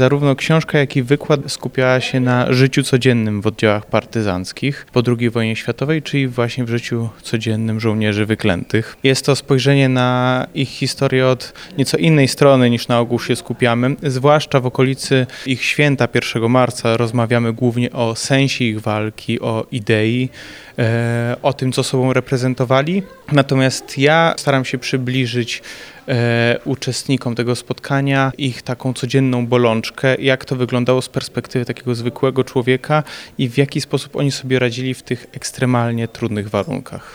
Zarówno książka, jak i wykład skupiała się na życiu codziennym w oddziałach partyzanckich po II wojnie światowej, czyli właśnie w życiu codziennym żołnierzy wyklętych. Jest to spojrzenie na ich historię od nieco innej strony niż na ogół się skupiamy, zwłaszcza w okolicy ich święta 1 marca rozmawiamy głównie o sensie ich walki, o idei, e, o tym, co sobą reprezentowali. Natomiast ja staram się przybliżyć e, uczestnikom tego spotkania ich taką codzienną bolączkę, jak to wyglądało z perspektywy takiego zwykłego człowieka i w jaki sposób oni sobie radzili w tych ekstremalnie trudnych warunkach.